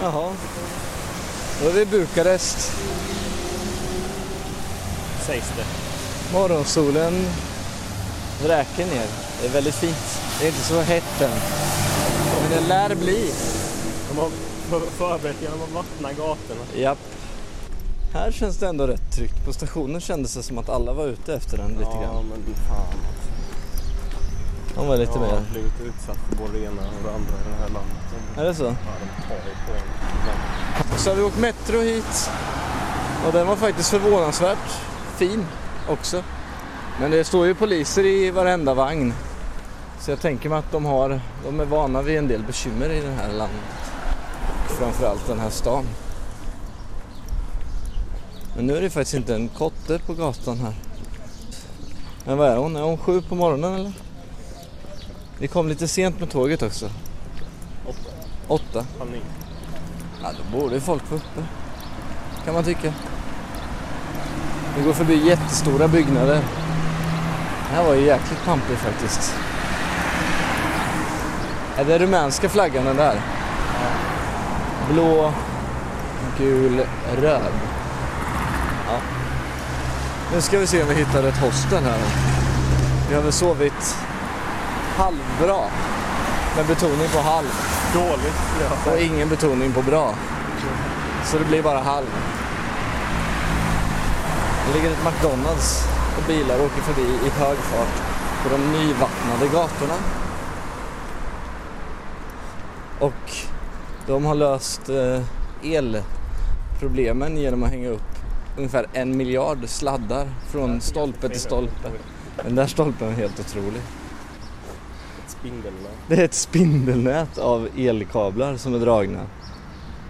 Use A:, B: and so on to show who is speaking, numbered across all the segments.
A: Jaha. Då är vi i Bukarest.
B: Sägs det.
A: Morgonsolen vräker ner. Det är väldigt fint. Det är inte så hett än. Men det lär bli.
B: De har för- förberett genom att vattna gatorna.
A: Japp. Här känns det ändå rätt tryggt. På stationen kändes det som att alla var ute efter den lite
B: ja,
A: grann.
B: men fan.
A: De var lite
B: jag
A: mer.
B: har blivit utsatt för både det ena och det andra i det här landet.
A: Är det så?
B: Ja, de tar ju på.
A: Och så har vi åkt metro hit. Och den var faktiskt förvånansvärt fin också. Men det står ju poliser i varenda vagn. Så jag tänker mig att de, har, de är vana vid en del bekymmer i det här landet. Framförallt den här stan. Men nu är det faktiskt inte en kotte på gatan här. Men vad är hon? Är hon sju på morgonen eller? Vi kom lite sent med tåget också.
B: Åtta.
A: Åtta.
B: Halv nio.
A: Ja, då borde folk vara uppe. Kan man tycka. Vi går förbi jättestora byggnader. Det här var ju jäkligt pampigt faktiskt. Är det rumänska flaggan den där? Blå, gul, röd. Ja. Nu ska vi se om vi hittar ett hostel här. Vi har väl sovit halvbra. Med betoning på halv.
B: Dåligt jag
A: Och ingen betoning på bra. Så det blir bara halv. Det ligger ett McDonalds och bilar åker förbi i hög fart på de nyvattnade gatorna. Och de har löst eh, elproblemen genom att hänga upp ungefär en miljard sladdar från stolpe till stolpe. Den där stolpen är helt otrolig.
B: Spindelnät.
A: Det är ett spindelnät av elkablar som är dragna.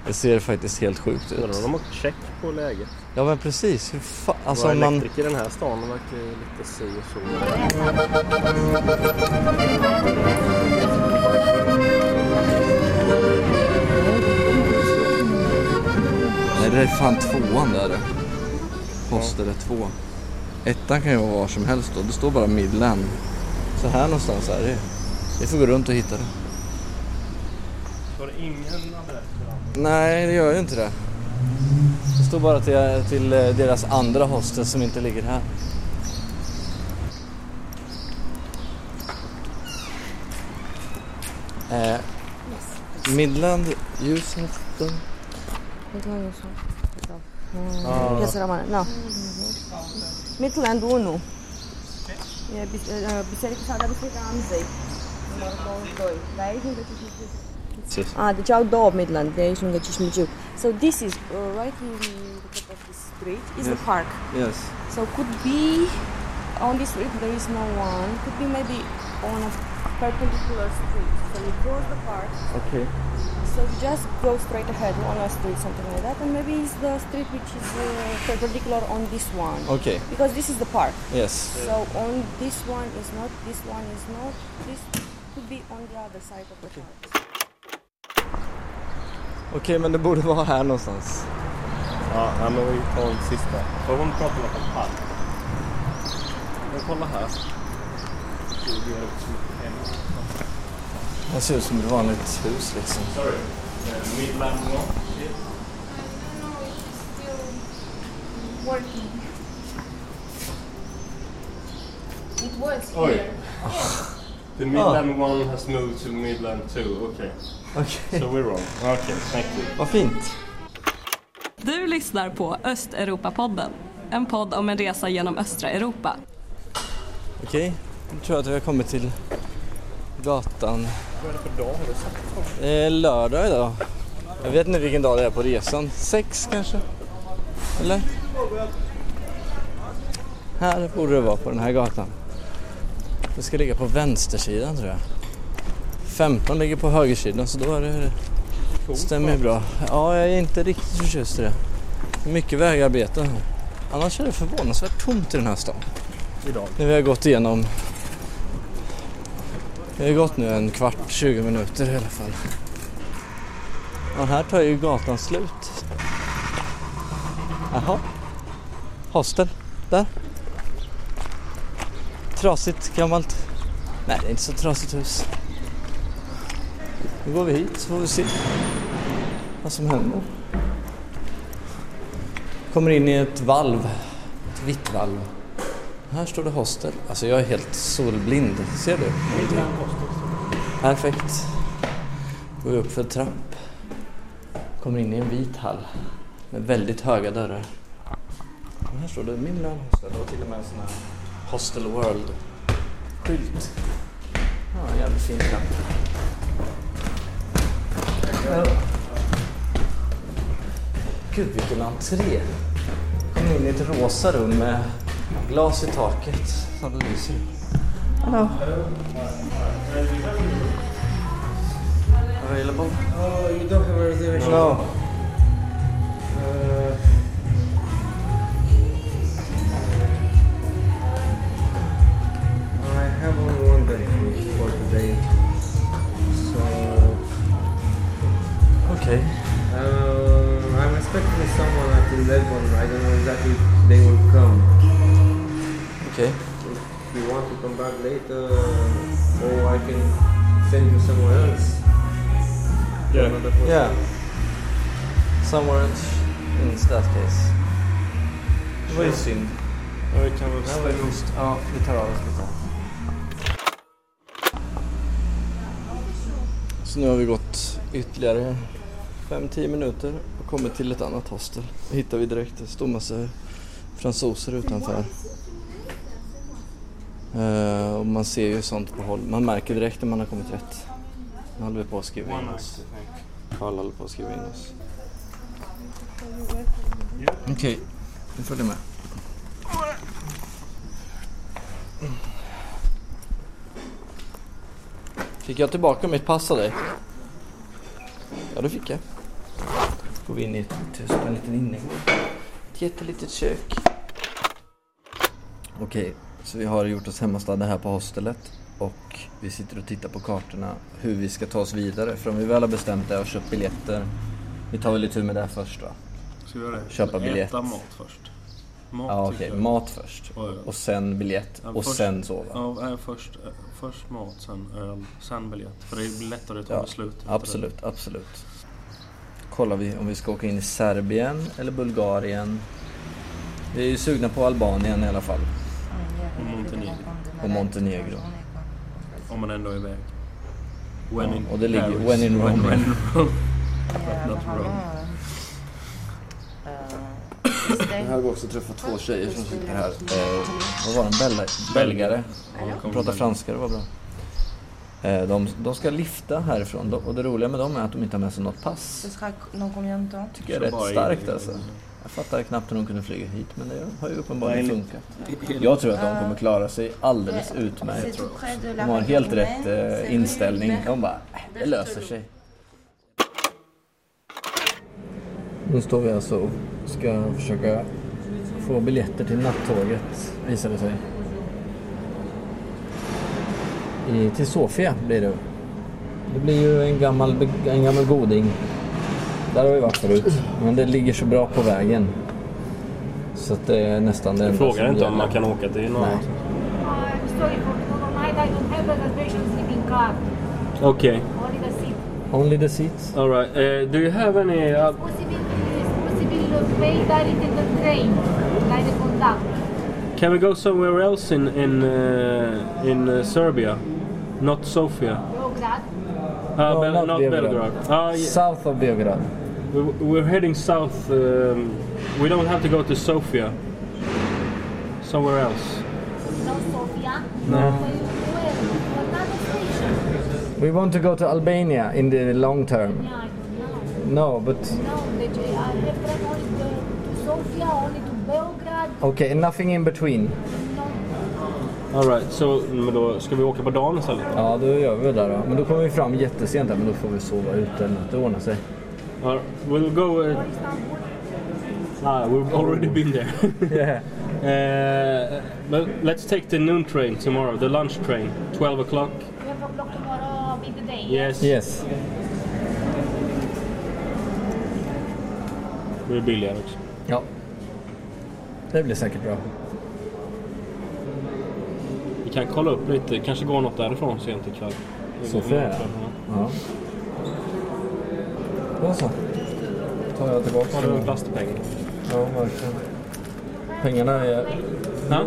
A: Det ser faktiskt helt sjukt
B: Undrar om
A: ut.
B: de har check på läget.
A: Ja men precis. Hur fa- alltså
B: Våra
A: man...
B: elektriker i den här stan verkar ju lite si och så.
A: Nej det är fan tvåan där. Poster är två. Ettan kan ju vara var som helst då. Det står bara Midland. Så här någonstans är det Vi får gå runt och hitta det.
B: Det ingen adress?
A: Nej det gör ju inte det. Det står bara till, till eh, deras andra hostel som inte ligger här. Eh, Midland Houston.
C: Midland.
B: Ah.
C: Yes. No. Midland Uno. Bis- e, Biserica sada Biserica Amzei. Numărul 22. Dar aici nu Ah, deci au două Midland, de aici găsești niciun. So this is uh, right in the top of this street is the
A: Yes.
C: park.
A: Yes.
C: So could be on this street there is no one. Could be maybe on a perpendicular street. So you cross the park.
A: Okay.
C: So you just go straight ahead on a street, something like that, and maybe it's the street which is uh, perpendicular on this one.
A: Okay.
C: Because this is the park.
A: Yes.
C: So on this one is not, this one is not, this be on the other side of the park.
A: Okej, men det borde vara här någonstans.
B: Ja, men vi tar en sista. Får hon prata med en park? Men kolla här. Det
A: ser ut som ett vanligt hus liksom.
B: Sorry. Eh, Midland North.
D: working. It was
B: Oj.
D: here.
B: The Midland one has moved to Midland 2. Okay.
A: Okej.
B: So we're wrong. Okay, thank you.
A: Vad fint.
E: Du lyssnar på Östeuropapodden, en podd om en resa genom östra Europa.
A: Okej, nu tror jag att vi har kommit till gatan.
B: Vad är det för dag? Har du sagt?
A: Det är lördag idag. Jag vet inte vilken dag det är på resan. Sex kanske? Eller? Här borde det vara på den här gatan. Det ska ligga på vänstersidan tror jag. 15 ligger på högersidan så då är det, stämmer ju bra. Ja, jag är inte riktigt förtjust i det. Det är mycket vägarbeten här. Annars är det förvånansvärt tomt i den här stan.
B: Idag.
A: När vi har gått igenom Vi har gått nu en kvart, 20 minuter i alla fall. Och här tar ju gatan slut. Jaha. Hostel. Där. Trasigt, gammalt. Nej, det är inte så trasigt hus. Nu går vi hit så får vi se. vad som händer. Kommer in i ett valv. Ett vitt valv. Här står det hostel. Alltså jag är helt solblind. Ser du? Perfekt. Går upp för trapp. Kommer in i en vit hall. Med väldigt höga dörrar. Och här står det Midland Hostel och till och med en sån här Hostel World-skylt. Ja, jävligt fin trapp. Gud vilken entré. Kommer in i ett rosa rum med glas i taket som lyser. Hello. Available?
F: Oh, you don't have a reservation?
A: No.
B: Yeah.
A: Somewhere in that case. Det var ju synd.
B: Ja, vi kan väl
A: Det här var ju schysst. Ja, vi tar av oss lite. Så nu har vi gått ytterligare 5-10 minuter och kommit till ett annat hostel. Då hittar vi direkt, det står massa fransoser utanför. Eh, och man ser ju sånt på håll. Man märker direkt när man har kommit rätt. Nu håller vi på att skriva in oss. Karl håller på att skriva in oss. Okej, vi följer med. Fick jag tillbaka mitt pass av dig? Ja, det fick jag. Går vi in i ett hus en liten innergård. Ett jättelitet kök. Okej, så vi har gjort oss hemmastadda här på hostelet. Och vi sitter och tittar på kartorna hur vi ska ta oss vidare. För om vi väl har bestämt det och köpt biljetter. Vi tar väl lite tur med det först va?
B: Ska vi göra det?
A: Köpa biljett.
B: Äta mat först. Mat
A: Ja okej,
B: jag.
A: mat först.
B: Ja, ja.
A: Och sen biljett.
B: Ja,
A: Och
B: först-
A: sen sova.
B: Ja, först, först mat, sen öl, sen biljett. För det är lättare att ta
A: Ja,
B: beslut.
A: Absolut, absolut. Kollar vi om vi ska åka in i Serbien eller Bulgarien. Vi är ju sugna på Albanien i alla fall.
B: Och Montenegro.
A: Och Montenegro.
B: Det. Om man ändå är iväg. When
A: Ja,
B: in
A: och det ligger-
B: Paris.
A: when in Rome.
B: When, in Rome. Not Rome.
A: Jag har också träffat två tjejer som sitter här. Eh, vad var de? Bel belgare. De pratar franska, det var bra. Eh, de, de ska lifta härifrån och det roliga med dem är att de inte har med sig något pass.
G: Ce sera dans combien de temps
A: tycker jag är rätt starkt alltså. Jag fattar knappt hur de kunde flyga hit men det har ju uppenbarligen funkat. Jag tror att de kommer klara sig alldeles utmärkt.
G: De
A: har helt rätt eh, inställning. De bara, "Äh, det löser sig. Nu står vi alltså och ska försöka få biljetter till nattåget, visar det sig. I, till Sofia blir det. Det blir ju en gammal, en gammal goding. Där har vi varit förut. Men det ligger så bra på vägen. Så att det är nästan det enda
B: frågar
A: som
B: inte om
A: gäller.
B: man kan åka till någon
A: Nej.
B: Okej.
H: Only the seat.
A: Only the seats?
B: Alright. Uh, do you have any... Uh, can we go somewhere else in in uh, in uh, Serbia? Not Sofia.
H: Beograd.
B: Uh,
A: No,
B: Bel-
A: not
B: not
A: Belgrade.
B: Belgrade. Uh, yeah.
A: South of Belgrade.
B: We, we're heading south. Um, we don't have to go to Sofia. Somewhere else.
H: No Sofia.
A: No.
H: Where? Another station.
A: We want to go to Albania in the long term.
H: Yeah, I.
A: No, but
H: No, the, I have train only to, to Sofia, only to Belgrad.
A: okay, nothing in between.
B: Alright, så men då ska vi åka på dagen istället?
A: Ja, då gör vi det där då. Men då kommer vi fram jättesent här, men då får vi sova ute eller något. Det ordnar sig.
B: Alright, we'll go... Uh, ah, we've already been there.
A: Yeah.
B: uh, but let's take the noon train tomorrow, the lunch train, 12 o'clock.
H: 12 o'clock tomorrow midday.
B: Yes.
A: Yes.
B: Det är billigare också.
A: Ja. Det blir säkert bra.
B: Kan kolla upp lite, kanske gå något därifrån sent ikväll.
A: Sofia, ja. Då så. tar jag tillbaka
B: Har du en
A: dem.
B: plastpeng?
A: Ja, verkligen. Pengarna är
B: Ja.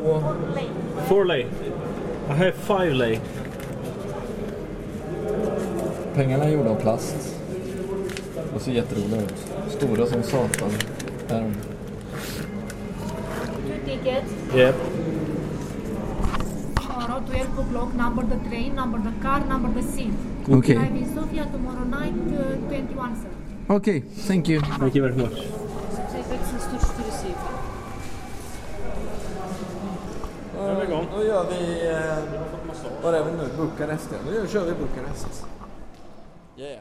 B: Four lay. I have five lay.
A: Pengarna är gjorda av plast. Och ser jätteroliga ut. Stora som satan. Är de.
H: Two tickets.
B: Yep.
H: Tomorrow, 12 o'clock, number the train, number the car, number the seat.
A: Okej.
H: Arrive in Sofia tomorrow night, uh, 21, sir.
A: Okej, thank you.
B: Thank you very much.
A: Då är vi igång. Då gör vi... Eh, var är vi nu? Bukarest ja. Nu kör vi Bukarest. Yeah.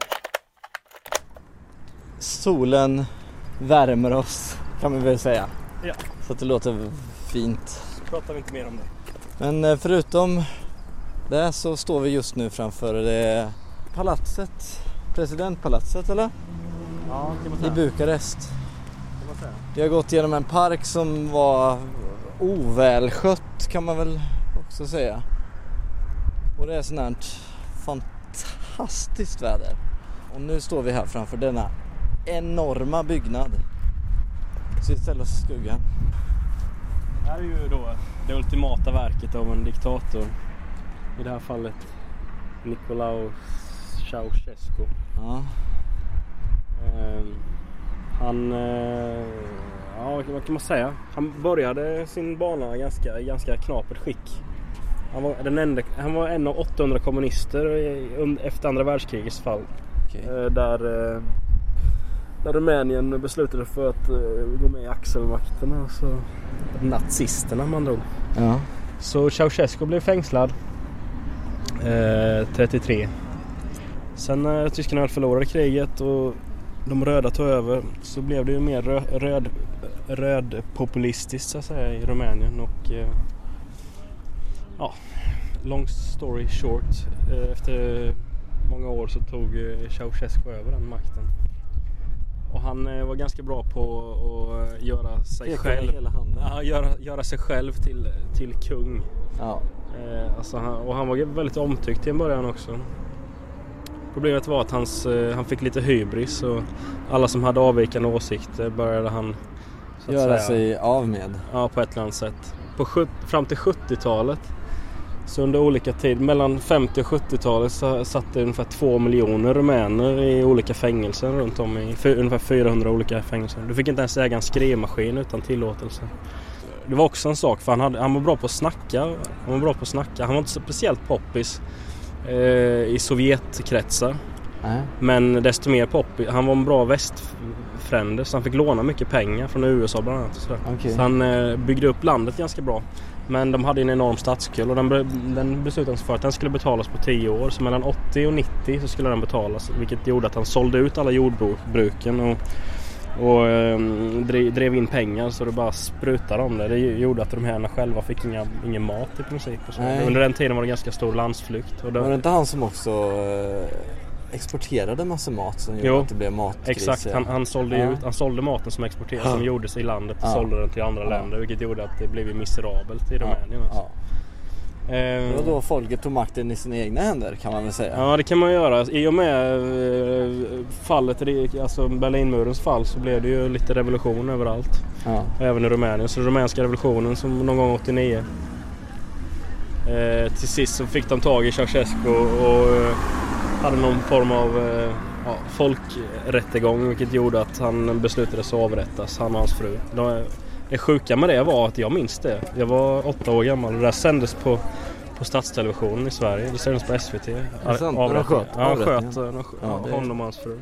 A: Solen värmer oss kan man väl säga.
B: Ja.
A: Så att det låter fint.
B: Pratar vi inte mer om det.
A: Men eh, förutom det så står vi just nu framför det palatset. Presidentpalatset eller?
B: Ja, kan man
A: I
B: säga.
A: Bukarest.
B: Kan man säga.
A: Vi har gått genom en park som var ovälskött kan man väl också säga. Och det är sånt här fantastiskt väder. Och nu står vi här framför denna enorma byggnad. Så vi ställer oss i skuggan.
B: Det här är ju då det ultimata verket av en diktator. I det här fallet Nicolae Ceausescu.
A: Ja,
B: Ehm, han, eh, ja vad kan man säga? Han började sin bana ganska, i ganska knapert skick. Han var, den enda, han var en av 800 kommunister efter andra världskrigets fall.
A: okej.
B: Eh, där, eh, där Rumänien beslutade för att gå med i axelmakterna. Så, nazisterna man drog.
A: Ja.
B: Så Ceausescu blev fängslad 33. Sen när tyskarna förlorade kriget och de röda tog över så blev det ju mer rö- röd, rödpopulistiskt så att säga i Rumänien och eh, ja, long story short eh, efter många år så tog eh, Ceausescu över den makten. Och han eh, var ganska bra på att göra sig
A: Pekar med
B: själv
A: hela handen.
B: Ja, göra, göra sig själv till, till kung.
A: Ja.
B: Eh, alltså han, och han var väldigt omtyckt i början också. Problemet var att hans, eh, han fick lite hybris och alla som hade avvikande åsikter började han
A: Göra
B: säga,
A: sig av med.
B: Ja, på ett eller annat sätt. På, fram till 70-talet så under olika tid, mellan 50 och 70-talet så satt det ungefär 2 miljoner rumäner i olika fängelser runt om i ungefär 400 olika fängelser. Du fick inte ens äga en skrivmaskin utan tillåtelse. Det var också en sak för han, hade, han var bra på att snacka. Han var bra på att snacka. Han var inte speciellt poppis eh, i Sovjetkretsar.
A: Nej.
B: Men desto mer poppis. Han var en bra västfrände så han fick låna mycket pengar från USA bland annat. Och.
A: Okej.
B: Så han eh, byggde upp landet ganska bra. Men de hade en enorm statsskuld och den, den sig för att den skulle betalas på 10 år. Så mellan 80 och 90 så skulle den betalas. Vilket gjorde att han sålde ut alla jordbruken och, och eh, drev, in pengar så det bara sprutade om det. Det gjorde att de här själva fick inga, ingen mat i princip. Och så.
A: Nej.
B: Under den tiden var det ganska stor landsflykt. Och det,
A: Var det inte han som också eh, exporterade massa mat som gjorde
B: Jo,
A: att det blev matkris?
B: Exakt, han, han, sålde
A: Ja.
B: ut, han sålde maten som exporterades,
A: Ja.
B: som gjordes i landet och
A: Ja.
B: sålde den till andra länder vilket gjorde att det blev miserabelt i Rumänien. Alltså.
A: Ja. Det
B: Eh,
A: var då folket tog makten i sina egna händer kan man väl säga.
B: Ja det kan man göra. I och med eh, fallet, alltså Berlinmurens fall så blev det ju lite revolution överallt.
A: Ja.
B: Även i Rumänien. Så den rumänska revolutionen som någon gång 89. Eh, till sist så fick de tag i Ceausescu och eh, hade någon form av eh, ja, folkrättegång vilket gjorde att han beslutades avrättas, han och hans fru. De, det sjuka med det var att jag minns det. Jag var åtta år gammal och det där sändes på, på statstelevisionen i Sverige. Det sändes på SVT.
A: det sant? När de sköt-
B: Ja,
A: avrättningen?
B: sköt,
A: Ja,
B: honom och hans fru.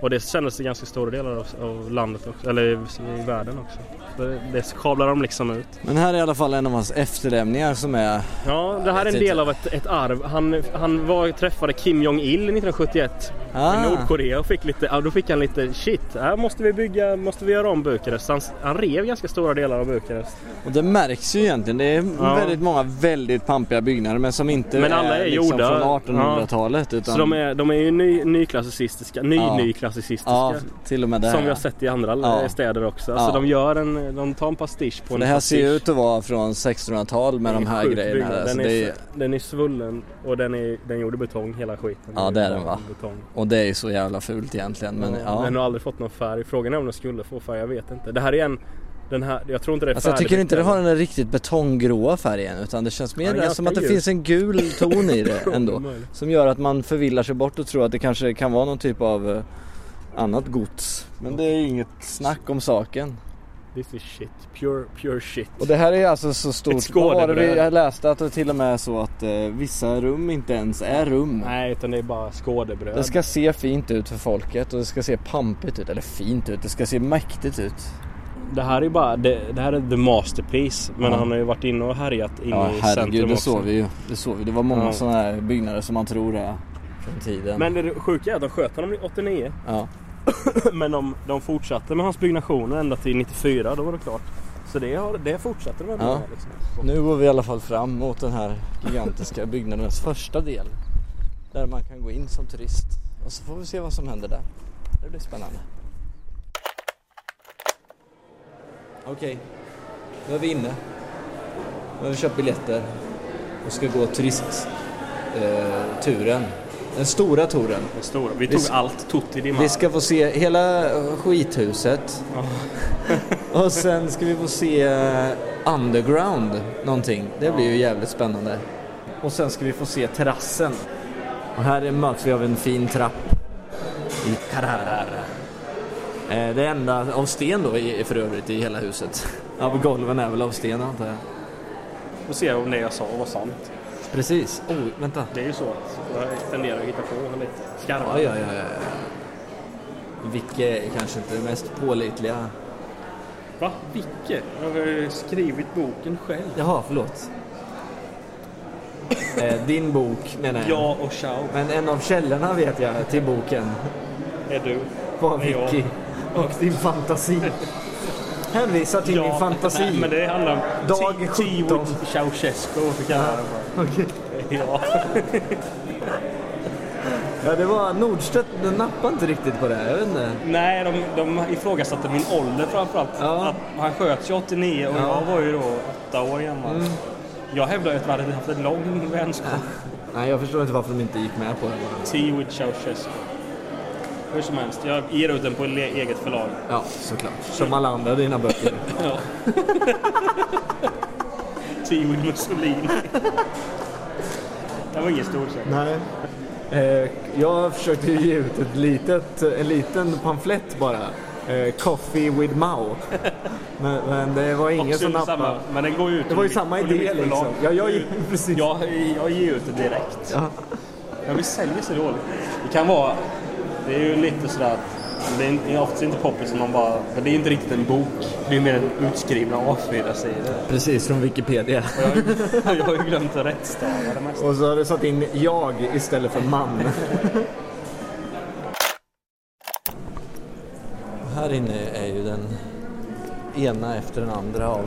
B: Och det sändes i ganska stora delar av, av landet också, eller i, i världen också. Det, det kablar de liksom ut.
A: Men här är i alla fall en av hans efterlämningar som är...
B: Ja, det här är en del av ett, ett arv. Han, han var, träffade Kim Jong-Il 1971
A: Ah.
B: i Nordkorea och fick lite, ja, då fick han lite shit, här måste vi bygga, måste vi göra om Bukarest. Han, han rev ganska stora delar av Bukarest.
A: Och det märks ju egentligen. Det är
B: Ja.
A: väldigt många väldigt pampiga byggnader men som inte
B: Men alla är
A: liksom
B: gjorda-
A: från 1800-talet. Utan...
B: Så de är, de är ju ny, nyklassicistiska, ny,
A: Ja.
B: nyklassicistiska klassicistiska.
A: Ja, till och med det
B: Som vi har sett i andra
A: Ja.
B: städer också. Alltså
A: Ja.
B: de gör en, de tar en pastisch på en
A: Det här
B: pastisch.
A: ser ut att vara från 1600-tal med de här grejerna. Alltså,
B: Den,
A: det
B: är,
A: är,
B: den är svullen och den är, den är gjord i betong hela skiten.
A: Ja, det är den, va?
B: Betong.
A: och det är ju så jävla fult egentligen. Men
B: ja.
A: ja.
B: Den har aldrig fått någon färg. Frågan är om den skulle få färg, jag vet inte. Det här är en, den här, jag tror inte det är
A: Alltså jag tycker inte det har den riktigt betonggråa färgen utan det känns mer
B: Ja,
A: som att det finns en gul ton i det
B: än.
A: ändå. Som gör att man förvillar sig bort och tror att det kanske kan vara någon typ av eh, annat gods. Men det är ju inget snack om saken.
B: This is shit. Pure, pure shit.
A: Och det här är alltså så stort. Vad var det vi-. Jag läste att det till och med är så att eh, vissa rum inte ens är rum.
B: Nej, utan det är bara skådebröd.
A: Det ska se fint ut för folket och det ska se pampigt ut. Eller fint ut, det ska se mäktigt ut.
B: Det här är bara, det, det här är the masterpiece. Men
A: Ja.
B: han har ju varit inne och härjat in
A: Ja
B: i
A: herregud,
B: centrum
A: det
B: också.
A: såg vi ju. Det såg vi. Det var många
B: Ja.
A: sådana här byggnader som man tror är från tiden.
B: Men det sjuka är att de sköt honom 89.
A: Ja.
B: Men de, de fortsatte med hans byggnationer ända till 94, då var det klart. Så det, har, det fortsatte de ändå
A: Ja.
B: med. Liksom.
A: Nu går vi i alla fall fram mot den här gigantiska byggnadens första del. Där man kan gå in som turist. Och så får vi se vad som händer där. Det blir spännande. Okej, nu är vi inne. Nu har vi köpt biljetter och ska gå turistturen. Eh. Den stora touren.
B: Den stora. Vi
A: Vi
B: tog
A: s-
B: allt Tutti di Mare.
A: Vi ska få se hela skithuset. Och sen ska vi få se eh, underground någonting. Det blir ju jävligt spännande. Och sen ska vi få se terrassen. Och här möts vi av en fin trapp i Carrara. Eh, Det enda av sten då i- för övrigt i hela huset. Ja, golven är väl av sten antar jag.
B: Får se om det jag sa var sant.
A: Precis. Oh, vänta.
B: Det är ju så att jag tenderar att hitta på lite skarvar.
A: Ja, ja, ja, ja. ja. Vicke är kanske inte det mest pålitliga.
B: Va? Vicke? Jag har ju skrivit boken själv.
A: Jaha, förlåt. Eh, din bok menar jag.
B: Ja och ciao
A: Men en av källorna vet jag till boken
B: är du.
A: var Vicky och din fantasi. Hänvisar till min fantasi.
B: Nej, men det handlar om
A: Dag
B: Tea- Tea
A: 17.
B: with Ceausescu, kallar jag det
A: Okej.
B: för. Ja.
A: Ja, det var Nordstedt, den nappade inte riktigt på det. Jag vet inte.
B: Nej, de, de ifrågasatte min ålder framförallt.
A: Ja.
B: Att han sköts ju 89 och
A: Ja.
B: jag var ju då åtta år gammal.
A: Mm.
B: Jag hävdar ju att vi hade haft en lång vänskap.
A: Nej, jag förstår inte varför de inte gick med på det.
B: Tea with Ceausescu. Hur som helst, jag ger ut den på eget förlag.
A: Ja, såklart. Som alla andra dina böcker.
B: Ja. Tea with Mussolini. Det var ingen stor sak.
A: Nej. Eh, jag försökte ge ut ett litet, en liten pamflett bara. Eh, Coffee with Mao. Men, men det var ingen som nappade.
B: samma, men den går ut
A: Det var ju samma idé liksom. Ja, jag, precis.
B: Jag, jag ger ut det direkt.
A: Ja.
B: Ja, vi säljer så dåligt. Det kan vara... Det är ju lite sådär att... Det är, oftast inte poppis som man bara... För det är inte riktigt en bok. Det är mer en utskrivna A4-sidor.
A: Precis, från Wikipedia.
B: Och jag, har ju- jag har ju glömt att rättstava det mesta.
A: Och så har du satt in jag istället för man. Här inne är ju den ena efter den andra av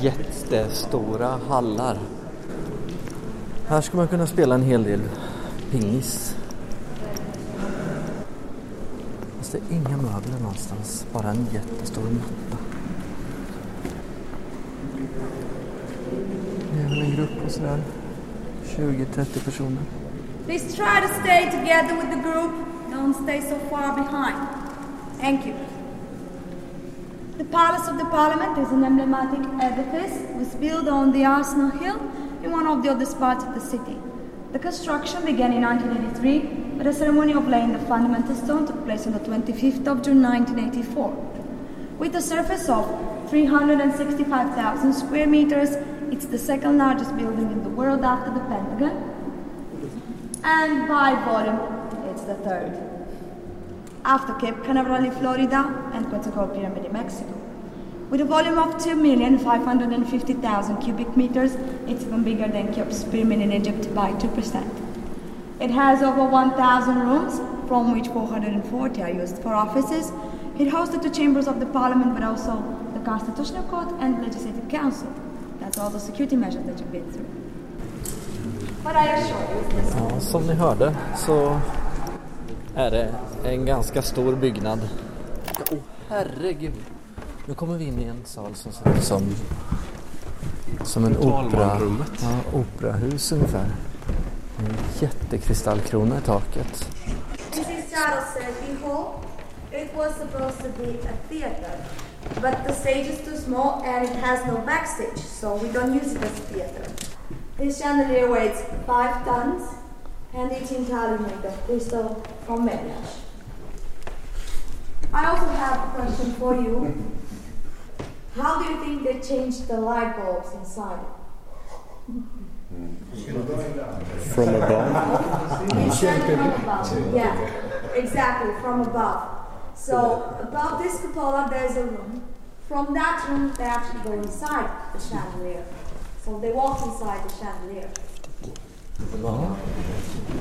A: jättestora hallar. Här ska man kunna spela en hel del pingis. Det inga möbler någonstans, bara en jättestor matta. Det är väl en grupp på sådär 20-30 personer.
I: Please try to stay together with the group. Don't stay so far behind. Thank you. The Palace of the Parliament is an emblematic edifice. It was built on the Arsenal Hill in one of the other parts of the city. The construction began in 1983, a ceremony of laying the fundamental stone took place on the 25th of June 1984. With a surface of 365,000 square meters, it's the second largest building in the world after the Pentagon. And by volume, it's the third. After Cape Canaveral in Florida and Quetzalcoatl Pyramid in Mexico. With a volume of 2,550,000 cubic meters, it's even bigger than Cheops Pyramid in Egypt by 2%. It has over 1,000 rooms, from which 440 are used for offices. It hosts the chambers of the parliament, but also the Constitutional Court and the Legislative Council. That's all the security measures that you've been through. But I assure you,
A: Ja, som ni hörde så är det en ganska stor byggnad. Åh herregud. Nu kommer vi in i en sal som ser ut som, som en opera, ja, operahus ungefär. Jättekristallkrona i taket.
I: This is Charles Selby Hall. It was supposed to be a theater, but the stage is too small and it has no backstage, so we don't use it as a theater. This chandelier weighs five tons, and it's entirely made of crystal from Medias. I also have a question for you. How do you think they changed the light bulbs inside?
B: From above.
I: Above. Yeah, exactly from above. So above this cupola, there's a room. From that room, they actually go inside the chandelier. So they walk inside the chandelier.
A: Ja.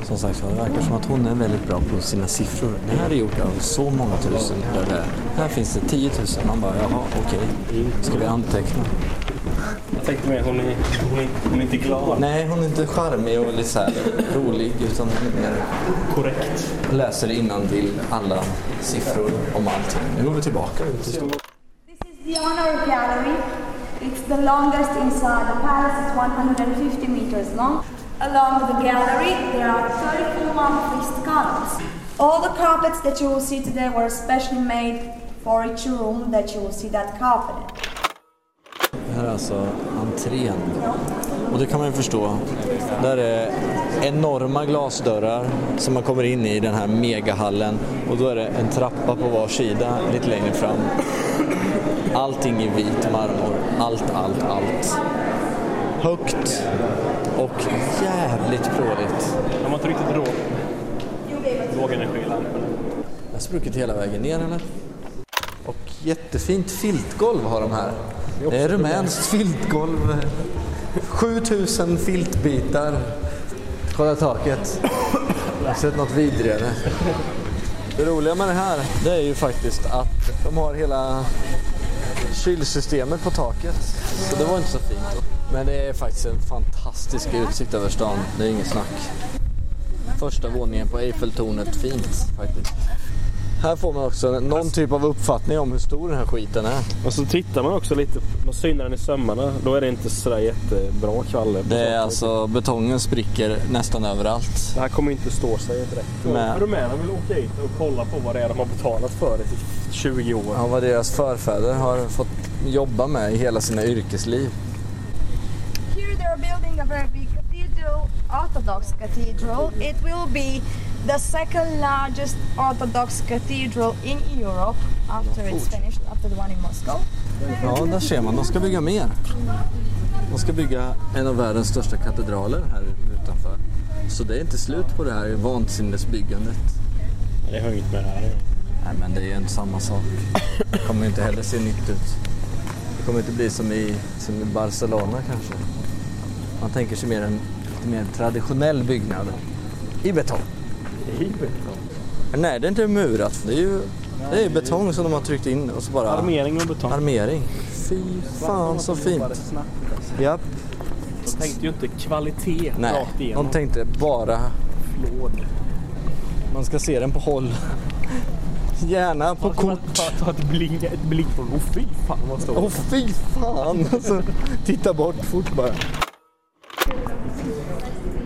A: Som sagt så, det verkar som att hon är väldigt bra på sina siffror. Det här är gjort av så många tusen. Där det är. Här finns det 10 000. Man bara, jaha, okej. Ska vi anteckna?
B: Jag tänkte mer, hon är, hon är, hon är inte glad.
A: Nej, hon är inte charmig och lite så här rolig utan mer
B: Korrekt.
A: läser till alla siffror om allting. Nu går vi tillbaka ut.
I: This is the honor gallery. It's the longest inside the palace. It's 150 meters long. Along the gallery, there are 34 one-pieced columns. All the carpets that you will see today were specially made for each room that you will see that carpet
A: här är alltså entrén. Och det kan man ju förstå. Där är enorma glasdörrar som man kommer in i den här megahallen. Och då är det en trappa på var sida lite längre fram. Allting i vit marmor. Allt, allt, allt. Högt och jävligt pråligt.
B: De har inte riktigt råd. Lågenergilampor.
A: Jag har spruckit hela vägen ner eller? Jättefint filtgolv har de här. Det är rumänskt filtgolv. 7000 filtbitar. Kolla taket. Jag har sett något vidrigare. Det roliga med det här det är ju faktiskt att de har hela kylsystemet på taket. Så det var inte så fint. Men det är faktiskt en fantastisk utsikt över stan. Det är inget snack. Första våningen på Eiffeltornet, fint faktiskt. Här får man också någon typ av uppfattning om hur stor den här skiten är.
B: Och så tittar man också lite, man synar den i sömmarna. Då är det inte sådär jättebra kvaller.
A: Det är alltså, betongen spricker nästan överallt.
B: Det här kommer inte stå sig direkt.
A: Men-
B: Rumänerna vill åka hit och kolla på vad det är de har betalat för det i 20 år.
A: Ja, vad deras förfäder har fått jobba med i hela sina yrkesliv.
I: Here they're building a very big cathedral, Orthodox cathedral. It will be the second largest Orthodox cathedral in Europe after it's finished, after the one in Moscow.
A: Ja, där ser man. De ska bygga mer. De ska bygga en av världens största katedraler här utanför. Så det är inte slut på det här vansinnesbyggandet.
B: Det har inget med det här.
A: Nej, men det är ju inte samma sak. Det kommer ju inte heller se nytt ut. Det kommer inte bli som i, som i Barcelona kanske. Man tänker sig mer en lite mer traditionell byggnad. I betong.
B: I betong.
A: Nej, det är inte murat. Det är ju det är ju betong som de har tryckt in och så bara...
B: Armering och betong.
A: Armering. Fy fan så fint. Japp.
B: De tänkte ju inte kvalitet
A: Nej,
B: rakt igenom.
A: de tänkte bara
B: Flåd.
A: man ska se den på håll. Gärna på kort.
B: Ta, ta ett blick, ett blick på Åh fy fan vad stort.
A: Åh fy fan! Alltså, titta bort fort bara.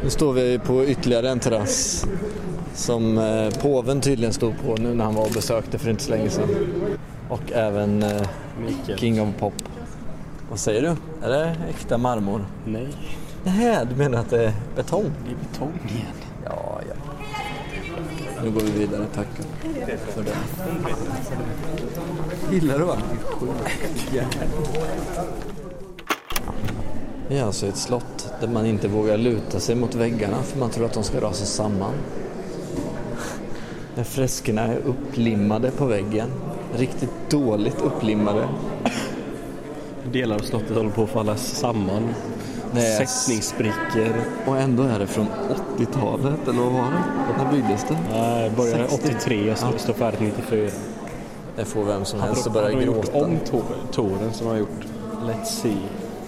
A: Nu står vi på ytterligare en terrass som eh, påven tydligen stod på nu när han var och besökte för inte så länge sedan. Och även eh,
B: Mikael.
A: King of Pop. Vad säger du? Är det äkta marmor?
B: Nej,
A: Nej, du menar att det är betong?
B: det är betong igen.
A: Ja, ja. Nu går vi vidare, tack för det. Gillar du va? Det är alltså ett slott där man inte vågar luta sig mot väggarna för man tror att de ska rasa samman. Där freskerna är upplimmade på väggen. Riktigt dåligt upplimmade.
B: Delar av slottet håller på att falla samman.
A: Är-
B: Sättningssprickor.
A: Och ändå är det från 80-talet, eller vad var det? När byggdes det?
B: Nej, började
A: 60.
B: 83 och
A: Ja.
B: står färdigt 94.
A: Det får vem som
B: Han
A: helst att börja
B: han har gjort
A: gråta.
B: om to- touren som har gjort Let's see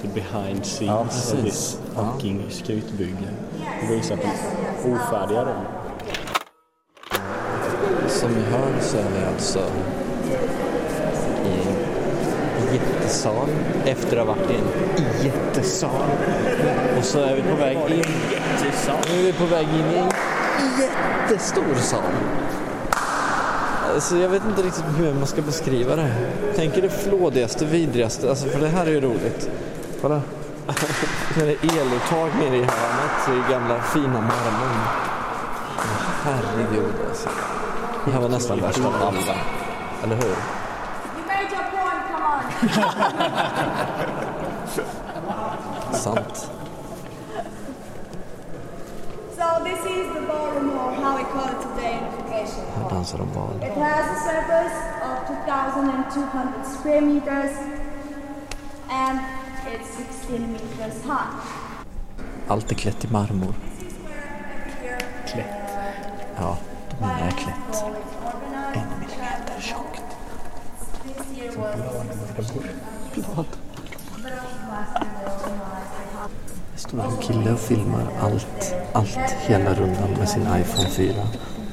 B: the behind scenes
A: Ja,
B: of this
A: Ja.
B: fucking skrytbygge. Det visar på ofärdiga rum.
A: Som ni hör så är vi alltså i en jättesal efter att ha varit i en jättesal. Och så är vi på väg in. Nu är vi på väg in i en jättestor sal. Alltså jag vet inte riktigt hur man ska beskriva det. Tänk er det flådigaste, vidrigaste, alltså för det här är ju roligt. Kolla. Det är eluttag nere i hörnet i gamla fina marmorn. Herregud alltså. Det här var nästan värst av alla. Eller hur?
I: You made your point, come on.
A: Sant.
I: So this is the ballroom or how we call it today in education.
A: Här dansar de bal.
I: It has a surface of 2,200 square meters and it's 16 meters high.
A: Allt är klätt i marmor.
B: Klätt.
A: Ja, de är klätt. En millimeter tjockt.
I: Blad.
A: Det står en kille och filmar allt, allt hela rundan med sin iPhone 4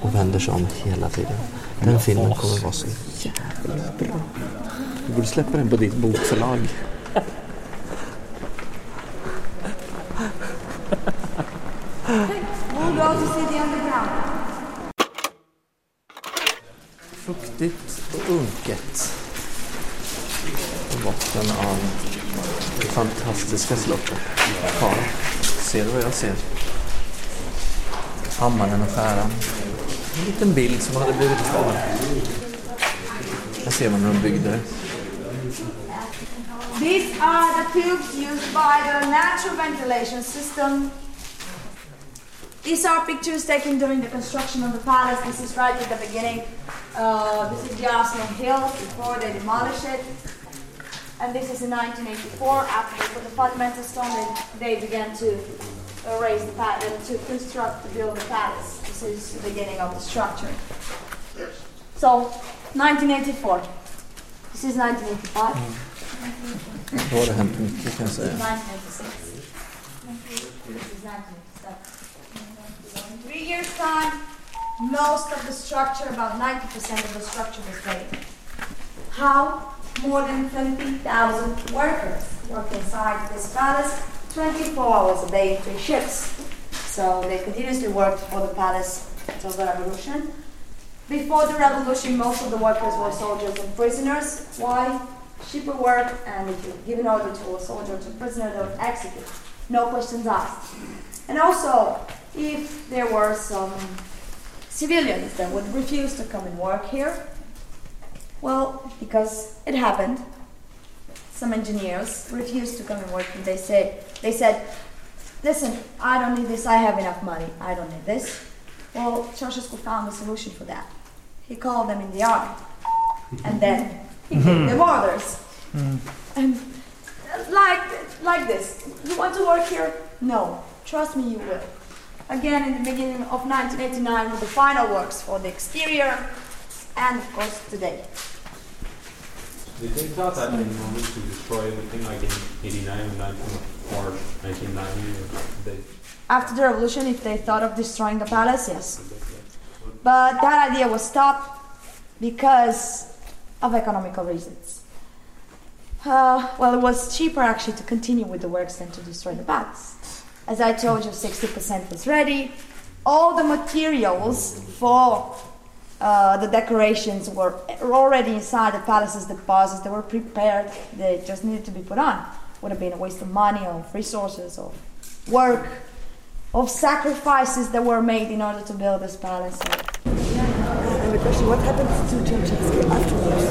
A: och vänder sig om hela tiden. Den filmen kommer vara så jävla bra. Du borde släppa den på ditt bokförlag.
I: We'll go to see the underground.
A: Fuktigt och unket. På botten av det fantastiska slottet. Ja, ser du vad jag ser? Hammaren och skäran. En liten bild som hade blivit kvar. Här ser man hur de byggde det.
I: These are the tubes used by the natural ventilation system. These are pictures taken during the construction of the palace. This is right at the beginning. Uh, this is the Arsenal Hill before they demolished it. And this is in 1984. After they put the fundamental stone, they, they began to uh, raise the palace, to construct, to build the palace. This is the beginning of the structure. So, 1984. This is 1985.
A: Då har det hänt mycket kan jag säga.
I: 1996. This is 1997. In three years' time, most of the structure, about 90% of the structure was ready. How? More than 20,000 workers worked inside this palace 24 hours a day in three shifts. So they continuously worked for the palace until the revolution. Before the revolution, most of the workers were soldiers and prisoners. Why? Cheaper work, and if you give an order to a soldier or to a prisoner, they would execute. No questions asked. And also, if there were some civilians that would refuse to come and work here, well, because it happened, some engineers refused to come and work, and they say they said, "Listen, I don't need this. I have enough money. I don't need this." Well, Ceausescu found a solution for that. He called them in the army, and then he gave hmm. them orders. Hmm. And uh, like like this, you want to work here? No, trust me, you will. Again, in the beginning of 1989, with the final works for the exterior, and of course today.
J: Did they thought that in moment to destroy everything like in 89 and 19 or 1990? Or they,
I: After the revolution, if they thought of destroying the palace, yes. But that idea was stopped because of economical reasons. Uh, well, it was cheaper actually to continue with the works than to destroy the palace. As I told you, 60% was ready. All the materials for uh, the decorations were already inside the palace's deposits. They were prepared. They just needed to be put on. Would have been a waste of money, of resources, of work, of sacrifices that were made in order to build this palace.
K: And the question, what happened to Ceausescu afterwards?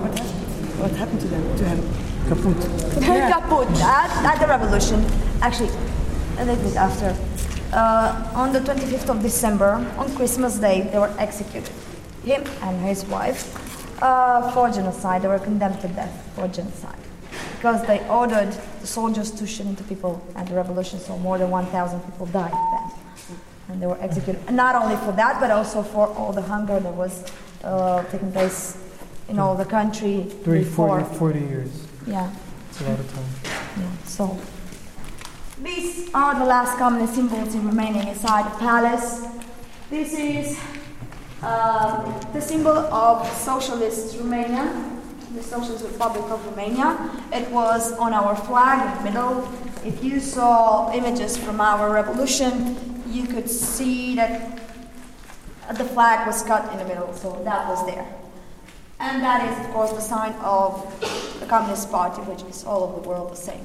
K: What happened? What happened to them? To him? Kaput.
I: Kaput at, at the revolution, actually, a little bit after. Uh, on the 25th of December, on Christmas Day, they were executed. Him and his wife uh, for genocide. They were condemned to death for genocide because they ordered the soldiers to shoot into people at the revolution. So more than 1,000 people died then, and they were executed. And not only for that, but also for all the hunger that was uh, taking place in all the country
L: During
I: before.
L: 40, 40 years.
I: Yeah.
L: It's a lot of time.
I: Yeah, so these are the last communist symbols remaining inside the palace. This is um, the symbol of Socialist Romania, the Socialist Republic of Romania. It was on our flag in the middle. If you saw images from our revolution, you could see that the flag was cut in the middle, so that was there. And that is, of course, the sign of the Communist Party, which is all over the world the same.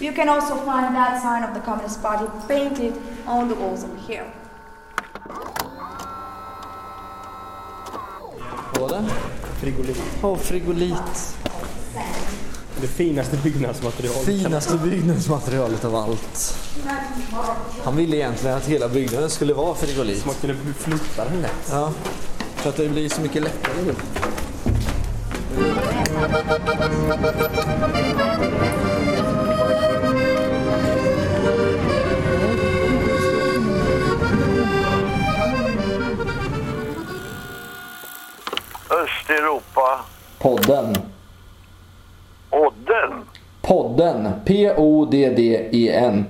I: You can also find that sign of the Communist Party painted on the walls over here.
A: Det?
B: Frigolit.
A: Åh, frigolit.
B: Det finaste byggnadsmaterialet.
A: Finaste byggnadsmaterialet av allt. Han ville egentligen att hela byggnaden skulle vara frigolit.
B: Så man kunde flytta den lätt.
A: Ja, för att det blir så mycket lättare nu.
L: Östeuropa.
M: Podden.
L: Odden.
M: Podden. P-O-D-D-E-N.